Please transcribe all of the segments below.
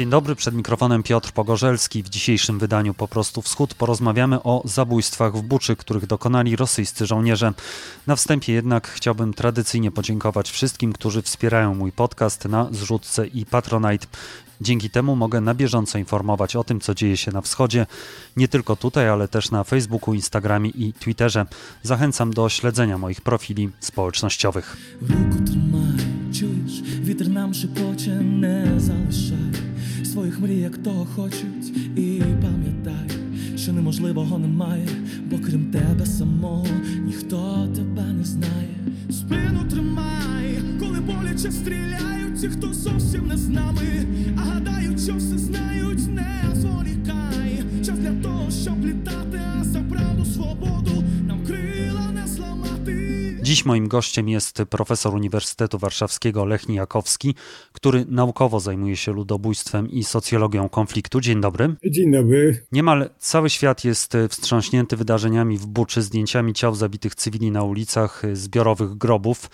Dzień dobry, przed mikrofonem Piotr Pogorzelski. W dzisiejszym wydaniu Po prostu Wschód porozmawiamy o zabójstwach w Buczy, których dokonali rosyjscy żołnierze. Na wstępie jednak chciałbym tradycyjnie podziękować wszystkim, którzy wspierają mój podcast na zrzutce i Patronite. Dzięki temu mogę na bieżąco informować o tym, co dzieje się na wschodzie, nie tylko tutaj, ale też na Facebooku, Instagramie i Twitterze. Zachęcam do śledzenia moich profili społecznościowych. Nam nie. Своїх мрій, як того хочуть, і пам'ятай, що неможливого немає, бо крім тебе самого ніхто тебе не знає. Спину тримай, коли боляче стріляють, ті, хто зовсім не з нами, а гадають, що все знають, не зволікай. Час для того, щоб літати, а за правду свободу Dziś moim gościem jest profesor Uniwersytetu Warszawskiego Lech Nijakowski, który naukowo zajmuje się ludobójstwem i socjologią konfliktu. Dzień dobry. Dzień dobry. Niemal cały świat jest wstrząśnięty wydarzeniami w Buczy, zdjęciami ciał zabitych cywili na ulicach, zbiorowych grobów.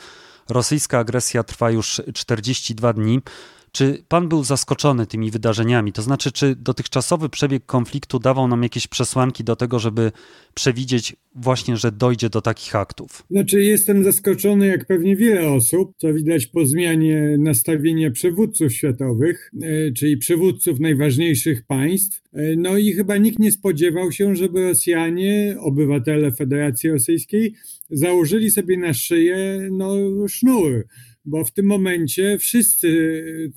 Rosyjska agresja trwa już 42 dni. Czy pan był zaskoczony tymi wydarzeniami? To znaczy, czy dotychczasowy przebieg konfliktu dawał nam jakieś przesłanki do tego, żeby przewidzieć właśnie, że dojdzie do takich aktów? Znaczy, jestem zaskoczony, jak pewnie wiele osób, co widać po zmianie nastawienia przywódców światowych, e, czyli przywódców najważniejszych państw. E, No i chyba nikt nie spodziewał się, żeby Rosjanie, obywatele Federacji Rosyjskiej, założyli sobie na szyję no, sznur bo w tym momencie wszyscy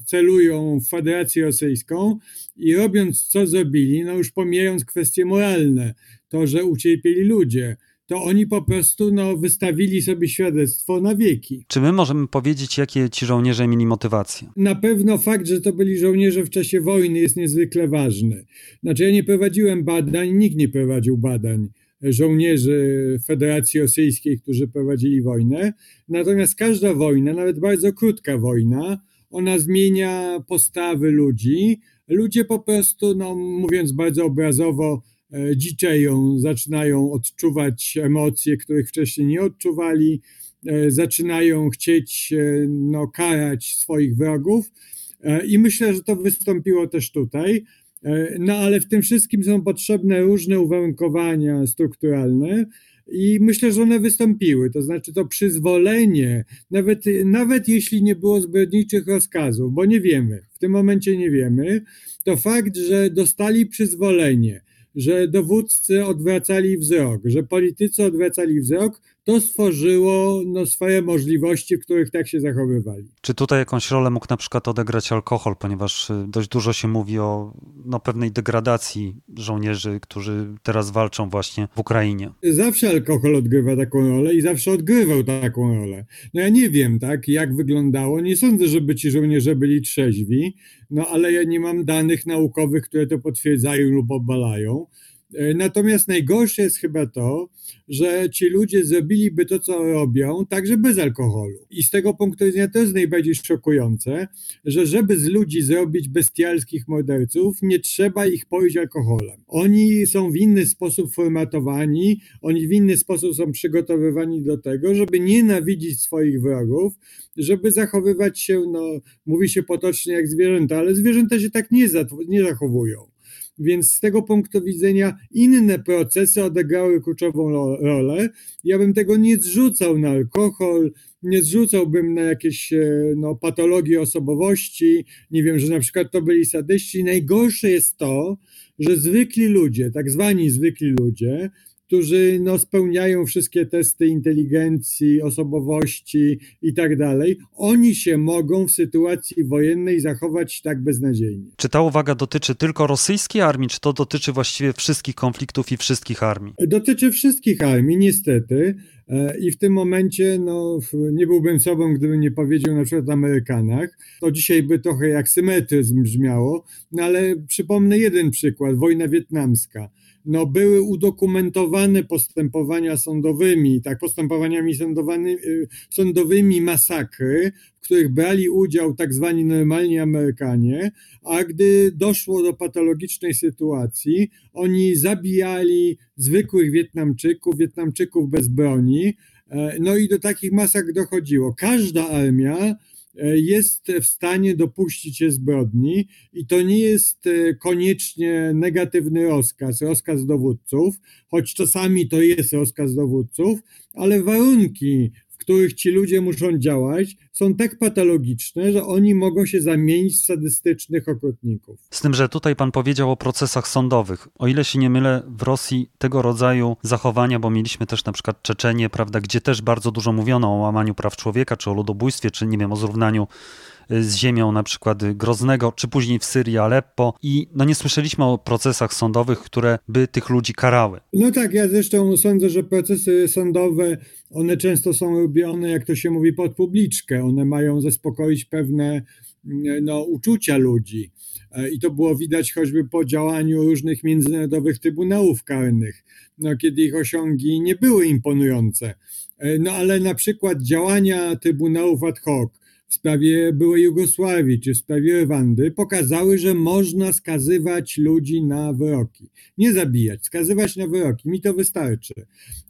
celują w Federację Rosyjską i robiąc co zrobili, no już pomijając kwestie moralne, to, że ucierpieli ludzie, to oni po prostu no, wystawili sobie świadectwo na wieki. Czy my możemy powiedzieć, jakie ci żołnierze mieli motywacje? Na pewno fakt, że to byli żołnierze w czasie wojny jest niezwykle ważny. Znaczy ja nie prowadziłem badań, nikt nie prowadził badań żołnierzy Federacji Rosyjskiej, którzy prowadzili wojnę. Natomiast każda wojna, nawet bardzo krótka wojna, ona zmienia postawy ludzi. Ludzie po prostu, no, mówiąc bardzo obrazowo, e, dziczeją, zaczynają odczuwać emocje, których wcześniej nie odczuwali, e, zaczynają chcieć e, no, karać swoich wrogów. I myślę, że to wystąpiło też tutaj. No ale w tym wszystkim są potrzebne różne uwarunkowania strukturalne i myślę, że one wystąpiły. To znaczy to przyzwolenie, nawet, nawet jeśli nie było zbrodniczych rozkazów, bo nie wiemy, w tym momencie nie wiemy, to fakt, że dostali przyzwolenie, że dowódcy odwracali wzrok, że politycy odwracali wzrok, to stworzyło no, swoje możliwości, w których tak się zachowywali. Czy tutaj jakąś rolę mógł na przykład odegrać alkohol, ponieważ y, dość dużo się mówi o no, pewnej degradacji żołnierzy, którzy teraz walczą właśnie w Ukrainie? Zawsze alkohol odgrywa taką rolę i zawsze odgrywał taką rolę. No ja nie wiem, tak, jak wyglądało. Nie sądzę, żeby ci żołnierze byli trzeźwi, no ale ja nie mam danych naukowych, które to potwierdzają lub obalają. Natomiast najgorsze jest chyba to, że ci ludzie zrobiliby to, co robią, także bez alkoholu. I z tego punktu widzenia to jest najbardziej szokujące, że żeby z ludzi zrobić bestialskich morderców, nie trzeba ich poić alkoholem. Oni są w inny sposób formatowani, oni w inny sposób są przygotowywani do tego, żeby nienawidzić swoich wrogów, żeby zachowywać się, no, mówi się potocznie jak zwierzęta, ale zwierzęta się tak nie, nie zachowują. Więc z tego punktu widzenia inne procesy odegrały kluczową rolę. Ja bym tego nie zrzucał na alkohol, nie zrzucałbym na jakieś no, patologie osobowości. Nie wiem, że na przykład to byli sadyści. Najgorsze jest to, że zwykli ludzie, tak zwani zwykli ludzie, którzy no, spełniają wszystkie testy inteligencji, osobowości i tak dalej, oni się mogą w sytuacji wojennej zachować tak beznadziejnie. Czy ta uwaga dotyczy tylko rosyjskiej armii, czy to dotyczy właściwie wszystkich konfliktów i wszystkich armii? Dotyczy wszystkich armii, niestety. I w tym momencie no, nie byłbym sobą, gdybym nie powiedział na przykład o Amerykanach. To dzisiaj by trochę jak symetryzm brzmiało, no ale przypomnę jeden przykład, wojna wietnamska no, były udokumentowane postępowania sądowymi, tak, postępowaniami sądowymi, sądowymi masakry, w których brali udział tak zwani normalni Amerykanie, a gdy doszło do patologicznej sytuacji, oni zabijali zwykłych Wietnamczyków, Wietnamczyków bez broni, no i do takich masakr dochodziło. Każda armia e, jest w stanie dopuścić się zbrodni i to nie jest e, koniecznie negatywny rozkaz, rozkaz dowódców, choć czasami to jest rozkaz dowódców, ale warunki, których ci ludzie muszą działać, są tak patologiczne, że oni mogą się zamienić w sadystycznych okrutników. Z tym, że tutaj pan powiedział o procesach sądowych. O ile się nie mylę, w Rosji tego rodzaju zachowania, bo mieliśmy też na przykład Czeczenię, prawda, gdzie też bardzo dużo mówiono o łamaniu praw człowieka, czy o ludobójstwie, czy nie wiem, o zrównaniu z ziemią na przykład Groznego, czy później w Syrii Aleppo i no nie słyszeliśmy o procesach sądowych, które by tych ludzi karały. No tak, ja zresztą sądzę, że procesy sądowe, one często są robione, jak to się mówi, pod publiczkę. One mają zaspokoić pewne no, uczucia ludzi. E, I to było widać choćby po działaniu różnych międzynarodowych trybunałów karnych, no, kiedy ich osiągi nie były imponujące. E, no ale na przykład działania trybunałów ad hoc, w sprawie byłej Jugosławii czy w sprawie Rwandy pokazały, że można skazywać ludzi na wyroki. Nie zabijać, skazywać na wyroki. Mi to wystarczy.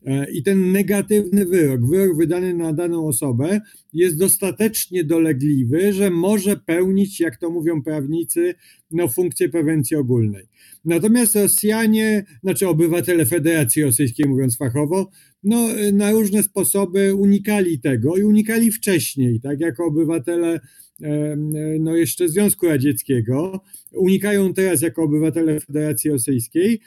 E, I ten negatywny wyrok, wyrok wydany na daną osobę jest dostatecznie dolegliwy, że może pełnić, jak to mówią prawnicy, no, funkcję prewencji ogólnej. Natomiast Rosjanie, znaczy obywatele Federacji Rosyjskiej, mówiąc fachowo, no, na różne sposoby unikali tego i unikali wcześniej, tak jako obywatele no jeszcze Związku Radzieckiego, unikają teraz jako obywatele Federacji Rosyjskiej,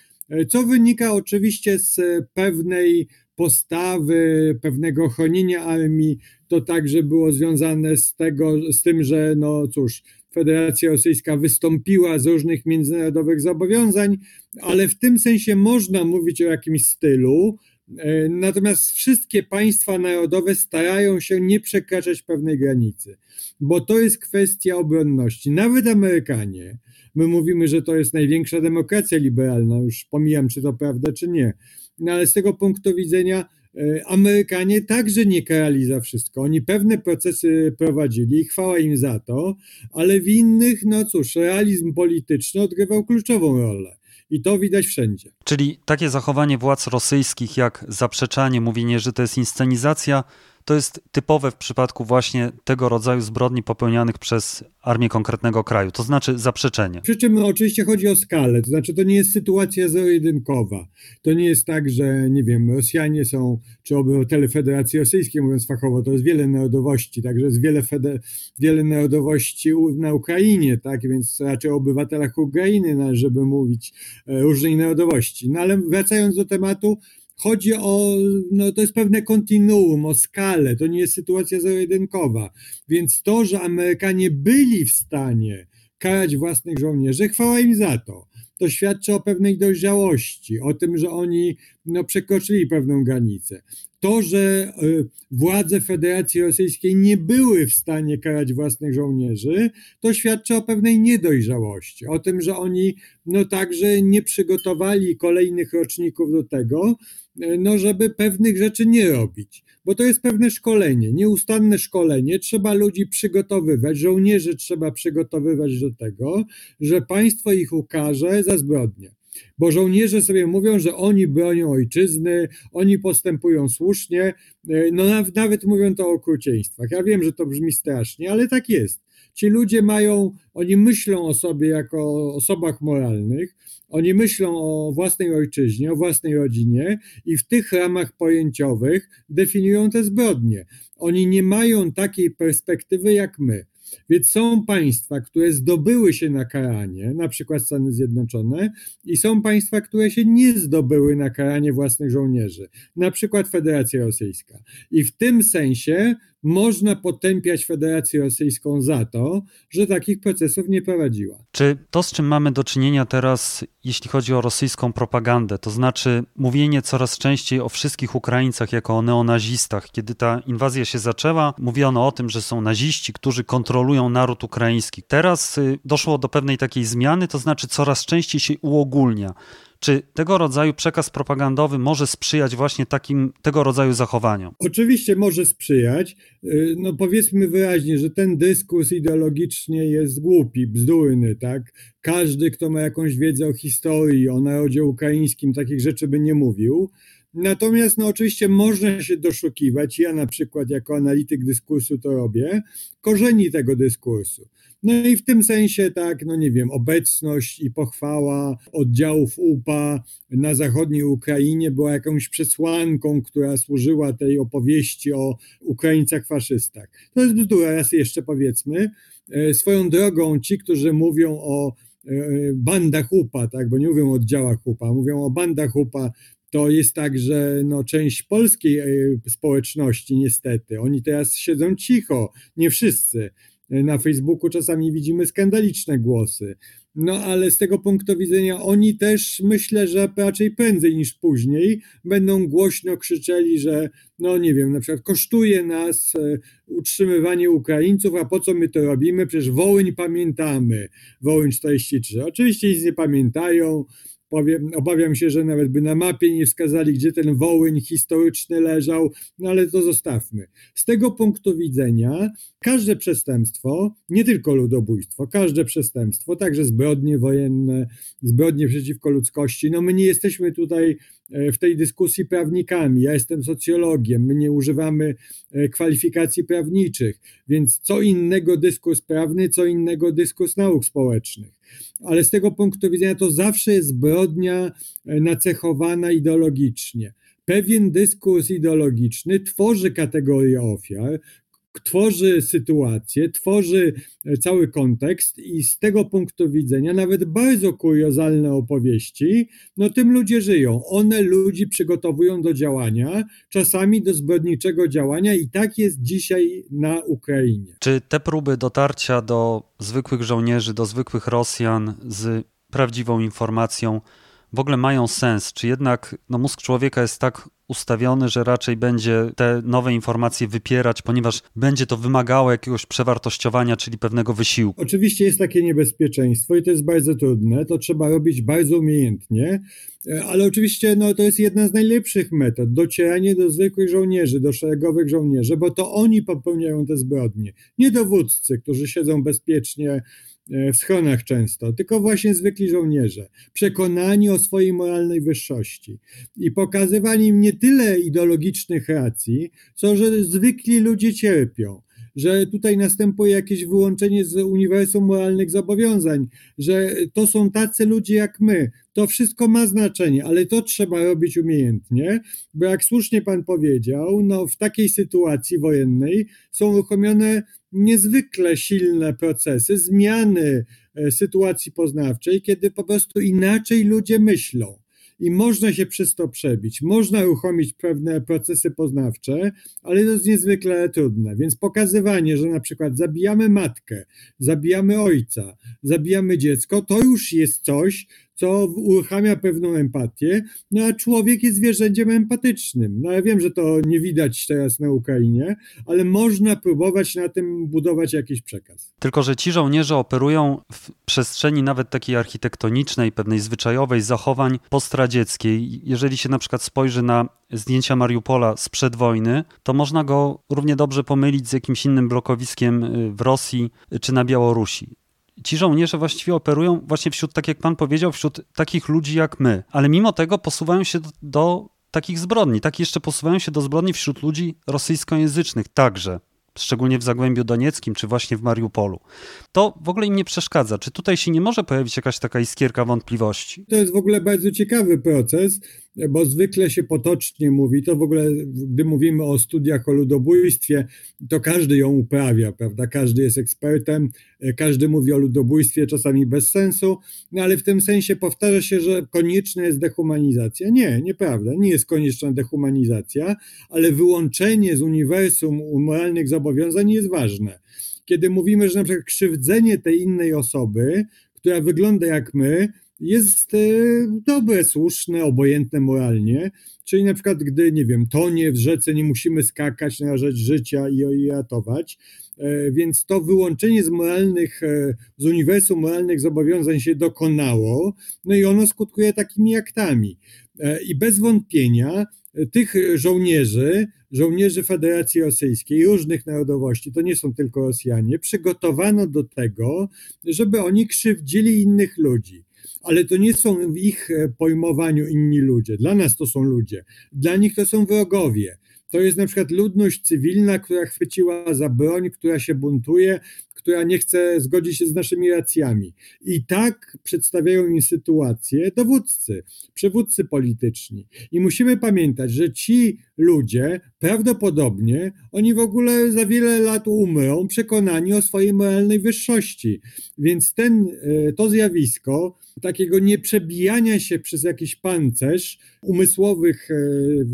co wynika oczywiście z pewnej postawy, pewnego chronienia armii. To także było związane z tego, z tym, że no cóż, Federacja Rosyjska wystąpiła z różnych międzynarodowych zobowiązań, ale w tym sensie można mówić o jakimś stylu, E, natomiast wszystkie państwa narodowe starają się nie przekraczać pewnej granicy, bo to jest kwestia obronności. Nawet Amerykanie, my mówimy, że to jest największa demokracja liberalna, już pomijam, czy to prawda, czy nie. No ale z tego punktu widzenia e, Amerykanie także nie karali za wszystko. Oni pewne procesy prowadzili, chwała im za to, ale w innych, no cóż, realizm polityczny odgrywał kluczową rolę. I to widać wszędzie. Czyli takie zachowanie władz rosyjskich, jak zaprzeczanie, mówienie, że to jest inscenizacja, to jest typowe w przypadku właśnie tego rodzaju zbrodni popełnianych przez armię konkretnego kraju, to znaczy zaprzeczenie. Przy czym no, oczywiście chodzi o skalę, to znaczy to nie jest sytuacja zero-jedynkowa. To nie jest tak, że nie wiem, Rosjanie są, czy obywatele Federacji Rosyjskiej, mówiąc fachowo, to jest wiele narodowości, także jest wiele, feder- wiele narodowości na Ukrainie, tak, więc raczej o obywatelach Ukrainy należy mówić e, różnej narodowości. No ale wracając do tematu, Chodzi o, no to jest pewne kontinuum, o skalę, to nie jest sytuacja zero-jedynkowa. Więc to, że Amerykanie byli w stanie karać własnych żołnierzy, chwała im za to. To świadczy o pewnej dojrzałości, o tym, że oni no, przekroczyli pewną granicę. To, że y, władze Federacji Rosyjskiej nie były w stanie karać własnych żołnierzy, to świadczy o pewnej niedojrzałości, o tym, że oni no, także nie przygotowali kolejnych roczników do tego, no, żeby pewnych rzeczy nie robić, bo to jest pewne szkolenie, nieustanne szkolenie. Trzeba ludzi przygotowywać, żołnierzy trzeba przygotowywać do tego, że państwo ich ukaże za zbrodnie. Bo żołnierze sobie mówią, że oni bronią ojczyzny, oni postępują słusznie, e, no nawet mówią to o okrucieństwach. Ja wiem, że to brzmi strasznie, ale tak jest. Ci ludzie mają, oni myślą o sobie jako o osobach moralnych, oni myślą o własnej ojczyźnie, o własnej rodzinie i w tych ramach pojęciowych definiują te zbrodnie. Oni nie mają takiej perspektywy jak my. Więc są państwa, które zdobyły się na karanie, na przykład Stany Zjednoczone, i są państwa, które się nie zdobyły na karanie własnych żołnierzy, na przykład Federacja Rosyjska. I w tym sensie można potępiać Federację Rosyjską za to, że takich procesów nie prowadziła. Czy to, z czym mamy do czynienia teraz, jeśli chodzi o rosyjską propagandę, to znaczy mówienie coraz częściej o wszystkich Ukraińcach jako o neonazistach, kiedy ta inwazja się zaczęła, mówiono o tym, że są naziści, którzy kontrolują naród ukraiński. Teraz y, doszło do pewnej takiej zmiany, to znaczy coraz częściej się uogólnia czy tego rodzaju przekaz propagandowy może sprzyjać właśnie takim tego rodzaju zachowaniom? Oczywiście może sprzyjać. Y, no powiedzmy wyraźnie, że ten dyskurs ideologicznie jest głupi, bzdurny, tak? Każdy, kto ma jakąś wiedzę o historii, o narodzie ukraińskim, takich rzeczy by nie mówił. Natomiast no, oczywiście można się doszukiwać, ja na przykład jako analityk dyskursu to robię, korzeni tego dyskursu. No i w tym sensie tak, no nie wiem, obecność i pochwała oddziałów UPA na zachodniej Ukrainie była jakąś przesłanką, która służyła tej opowieści o Ukraińcach faszystach. To jest bzdura, raz jeszcze powiedzmy. E, swoją drogą ci, którzy mówią o e, bandach UPA, tak, bo nie mówią o oddziałach UPA, mówią o bandach UPA, to jest tak, że no, część polskiej e, społeczności niestety, oni teraz siedzą cicho, nie wszyscy. Na Facebooku czasami widzimy skandaliczne głosy. No ale z tego punktu widzenia oni też myślę, że raczej prędzej niż później będą głośno krzyczeli, że no nie wiem, na przykład kosztuje nas e, utrzymywanie Ukraińców, a po co my to robimy? Przecież Wołyń pamiętamy, Wołyń 43. Oczywiście nic nie pamiętają, Powiem, obawiam się, że nawet by na mapie nie wskazali, gdzie ten Wołyń historyczny leżał, no ale to zostawmy. Z tego punktu widzenia każde przestępstwo, nie tylko ludobójstwo, każde przestępstwo, także zbrodnie wojenne, zbrodnie przeciwko ludzkości, no my nie jesteśmy tutaj e, w tej dyskusji prawnikami. Ja jestem socjologiem, my nie używamy e, kwalifikacji prawniczych, więc co innego dyskurs prawny, co innego dyskurs nauk społecznych ale z tego punktu widzenia to zawsze jest zbrodnia e, nacechowana ideologicznie. Pewien dyskurs ideologiczny tworzy kategorię ofiar, tworzy sytuację, tworzy e, cały kontekst i z tego punktu widzenia nawet bardzo kuriozalne opowieści, no tym ludzie żyją. One ludzi przygotowują do działania, czasami do zbrodniczego działania i tak jest dzisiaj na Ukrainie. Czy te próby dotarcia do zwykłych żołnierzy, do zwykłych Rosjan z prawdziwą informacją w ogóle mają sens? Czy jednak no, mózg człowieka jest tak ustawiony, że raczej będzie te nowe informacje wypierać, ponieważ będzie to wymagało jakiegoś przewartościowania, czyli pewnego wysiłku? Oczywiście jest takie niebezpieczeństwo i to jest bardzo trudne. To trzeba robić bardzo umiejętnie, e, ale oczywiście no, to jest jedna z najlepszych metod. Docieranie do zwykłych żołnierzy, do szeregowych żołnierzy, bo to oni popełniają te zbrodnie. Nie dowódcy, którzy siedzą bezpiecznie w schronach często, tylko właśnie zwykli żołnierze, przekonani o swojej moralnej wyższości i pokazywani im nie tyle ideologicznych racji, co że zwykli ludzie cierpią, że tutaj następuje jakieś wyłączenie z uniwersum moralnych zobowiązań, że to są tacy ludzie jak my. To wszystko ma znaczenie, ale to trzeba robić umiejętnie, bo jak słusznie pan powiedział, no w takiej sytuacji wojennej są uruchomione niezwykle silne procesy zmiany e, sytuacji poznawczej, kiedy po prostu inaczej ludzie myślą i można się przez to przebić, można uruchomić pewne procesy poznawcze, ale to jest niezwykle trudne. Więc pokazywanie, że na przykład zabijamy matkę, zabijamy ojca, zabijamy dziecko, to już jest coś, co uruchamia pewną empatię, no a człowiek jest zwierzęciem empatycznym. No ja wiem, że to nie widać teraz na Ukrainie, ale można próbować na tym budować jakiś przekaz. Tylko, że ci żołnierze operują w przestrzeni nawet takiej architektonicznej, pewnej zwyczajowej zachowań postradzieckiej. Jeżeli się na przykład spojrzy na zdjęcia Mariupola sprzed wojny, to można go równie dobrze pomylić z jakimś innym blokowiskiem y, w Rosji czy na Białorusi ci żołnierze właściwie operują właśnie wśród, tak jak pan powiedział, wśród takich ludzi jak my, ale mimo tego posuwają się do, do takich zbrodni, tak jeszcze posuwają się do zbrodni wśród ludzi rosyjskojęzycznych także szczególnie w Zagłębiu Donieckim, czy właśnie w Mariupolu. To w ogóle im nie przeszkadza. Czy tutaj się nie może pojawić jakaś taka iskierka wątpliwości? To jest w ogóle bardzo ciekawy proces, bo zwykle się potocznie mówi, to w ogóle, gdy mówimy o studiach o ludobójstwie, to każdy ją uprawia, prawda? Każdy jest ekspertem, każdy mówi o ludobójstwie, czasami bez sensu, no ale w tym sensie powtarza się, że konieczna jest dehumanizacja. Nie, nieprawda, nie jest konieczna dehumanizacja, ale wyłączenie z uniwersum moralnych zobowiązań jest ważne. Kiedy mówimy, że na przykład krzywdzenie tej innej osoby, która wygląda jak my, jest e, dobre, słuszne, obojętne moralnie. Czyli na przykład, gdy, nie wiem, tonie w rzece, nie musimy skakać na rzecz życia i jej ratować. E, więc to wyłączenie z moralnych, e, z uniwersum moralnych zobowiązań się dokonało, no i ono skutkuje takimi aktami. I bez wątpienia tych żołnierzy, żołnierzy Federacji Rosyjskiej, różnych narodowości, to nie są tylko Rosjanie, przygotowano do tego, żeby oni krzywdzili innych ludzi ale to nie są w ich pojmowaniu inni ludzie. Dla nas to są ludzie, dla nich to są wrogowie. To jest na przykład ludność cywilna, która chwyciła za broń, która się buntuje, która nie chce zgodzić się z naszymi racjami. I tak przedstawiają im sytuację dowódcy, przywódcy polityczni. I musimy pamiętać, że ci ludzie prawdopodobnie oni w ogóle za wiele lat umrą przekonani o swojej moralnej wyższości. Więc ten, e, to zjawisko takiego nieprzebijania się przez jakiś pancerz umysłowych e,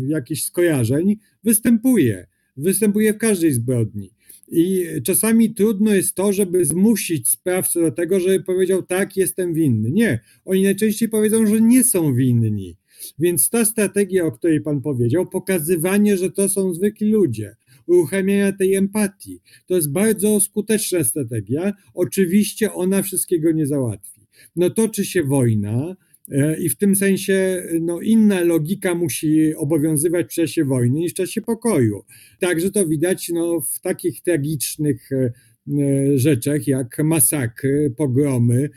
jakichś skojarzeń występuje. Występuje w każdej zbrodni. I czasami trudno jest to, żeby zmusić sprawcę do tego, żeby powiedział: Tak, jestem winny. Nie, oni najczęściej powiedzą, że nie są winni. Więc ta strategia, o której Pan powiedział, pokazywanie, że to są zwykli ludzie, uruchamiania tej empatii, to jest bardzo skuteczna strategia. Oczywiście ona wszystkiego nie załatwi. No toczy się wojna, E, I w tym sensie no, inna logika musi obowiązywać w czasie wojny niż w czasie pokoju. Także to widać no, w takich tragicznych e, e, rzeczach jak masakry, pogromy,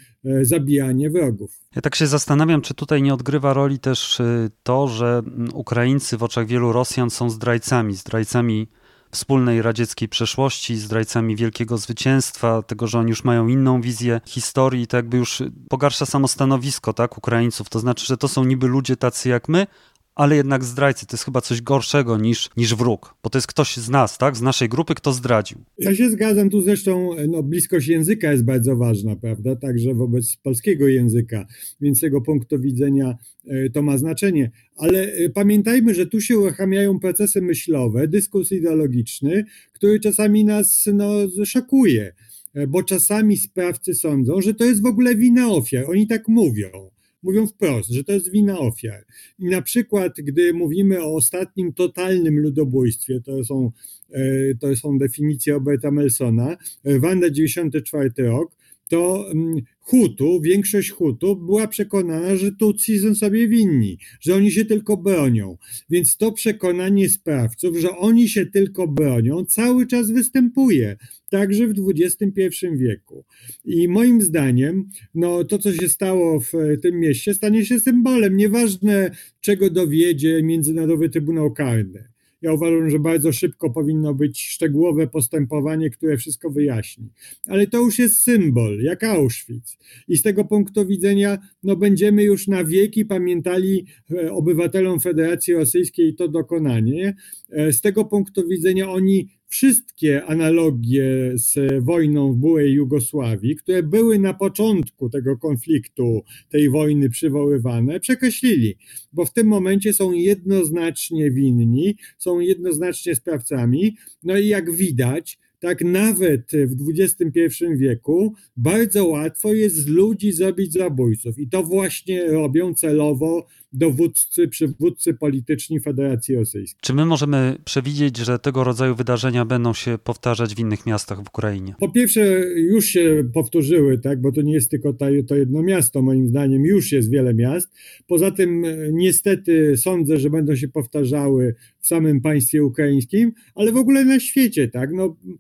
zabijanie wrogów. Ja tak się zastanawiam, czy tutaj nie odgrywa roli też to, że Ukraińcy w oczach wielu Rosjan są zdrajcami, zdrajcami wspólnej radzieckiej przeszłości, zdrajcami wielkiego zwycięstwa, tego, że oni już mają inną wizję historii, to jakby już pogarsza samo stanowisko tak, Ukraińców. To znaczy, że to są niby ludzie tacy jak my, ale jednak zdrajcy to jest chyba coś gorszego niż, niż wróg, bo to jest ktoś z nas, tak, z naszej grupy, kto zdradził. Ja się zgadzam, tu zresztą no, bliskość języka jest bardzo ważna, prawda, także wobec polskiego języka, więc z tego punktu widzenia e, to ma znaczenie. Ale e, pamiętajmy, że tu się uruchamiają procesy myślowe, dyskurs ideologiczny, który czasami nas no, szokuje, e, bo czasami sprawcy sądzą, że to jest w ogóle wina ofiar, oni tak mówią mówią wprost, że to jest wina ofiar. I na przykład, gdy mówimy o ostatnim totalnym ludobójstwie, to są, e, to są definicje Roberta Melsona, Wanda 94 rok, to mm, Hutu, większość Hutu była przekonana, że Tutsi są sobie winni, że oni się tylko bronią. Więc to przekonanie sprawców, że oni się tylko bronią, cały czas występuje, także w XXI wieku. I moim zdaniem, no, to, co się stało w tym mieście, stanie się symbolem. Nieważne, czego dowiedzie Międzynarodowy Trybunał Karny. Ja uważam, że bardzo szybko powinno być szczegółowe postępowanie, które wszystko wyjaśni. Ale to już jest symbol, jak Auschwitz. I z tego punktu widzenia no, będziemy już na wieki pamiętali e, obywatelom Federacji Rosyjskiej to dokonanie. E, z tego punktu widzenia oni wszystkie analogie z wojną w byłej Jugosławii, które były na początku tego konfliktu, tej wojny przywoływane, przekreślili, bo w tym momencie są jednoznacznie winni, są jednoznacznie sprawcami. No i jak widać, tak nawet w XXI wieku bardzo łatwo jest z ludzi zrobić zabójców. I to właśnie robią celowo dowódcy, przywódcy polityczni Federacji Rosyjskiej. Czy my możemy przewidzieć, że tego rodzaju wydarzenia będą się powtarzać w innych miastach w Ukrainie? Po pierwsze, już się powtórzyły, tak, bo to nie jest tylko to jedno miasto, moim zdaniem już jest wiele miast. Poza tym, niestety, sądzę, że będą się powtarzały w samym państwie ukraińskim, ale w ogóle na świecie, tak. No, e,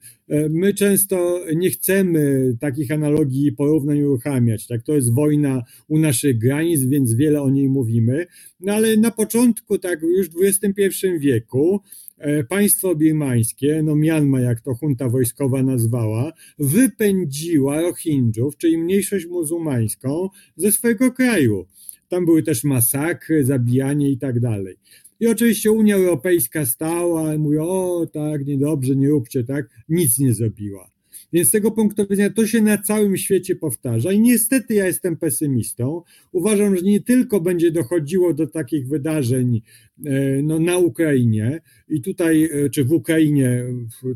my często nie chcemy takich analogii i porównań uruchamiać, tak. To jest wojna u naszych granic, więc wiele o niej mówimy no ale na początku, tak już w XXI wieku, e, państwo birmańskie, no Mianma, jak to junta wojskowa nazwała, wypędziła Rohingjów, czyli mniejszość muzułmańską, ze swojego kraju. Tam były też masakry, zabijanie i tak dalej. I oczywiście Unia Europejska stała i mówi, o tak, niedobrze, nie róbcie tak, nic nie zrobiła. Więc z tego punktu widzenia to się na całym świecie powtarza i niestety ja jestem pesymistą. Uważam, że nie tylko będzie dochodziło do takich wydarzeń e, no, na Ukrainie i tutaj, e, czy w Ukrainie,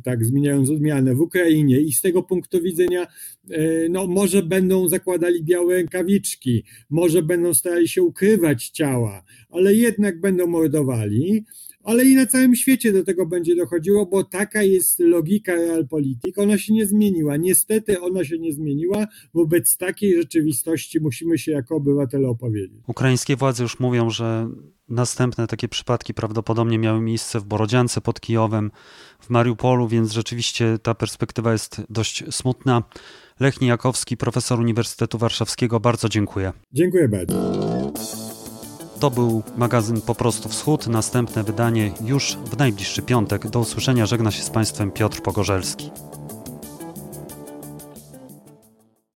tak zmieniając odmianę, w Ukrainie i z tego punktu widzenia e, no, może będą zakładali białe rękawiczki, może będą starali się ukrywać ciała, ale jednak będą mordowali ale i na całym świecie do tego będzie dochodziło, bo taka jest logika realpolitik. Ona się nie zmieniła. Niestety ona się nie zmieniła. Wobec takiej rzeczywistości musimy się jako obywatele opowiedzieć. Ukraińskie władze już mówią, że następne takie przypadki prawdopodobnie miały miejsce w Borodziance pod Kijowem, w Mariupolu, więc rzeczywiście ta perspektywa jest dość smutna. Lech Nijakowski, profesor Uniwersytetu Warszawskiego, bardzo dziękuję. Dziękuję bardzo. To był magazyn Po prostu Wschód. Następne wydanie już w najbliższy piątek. Do usłyszenia żegna się z Państwem Piotr Pogorzelski.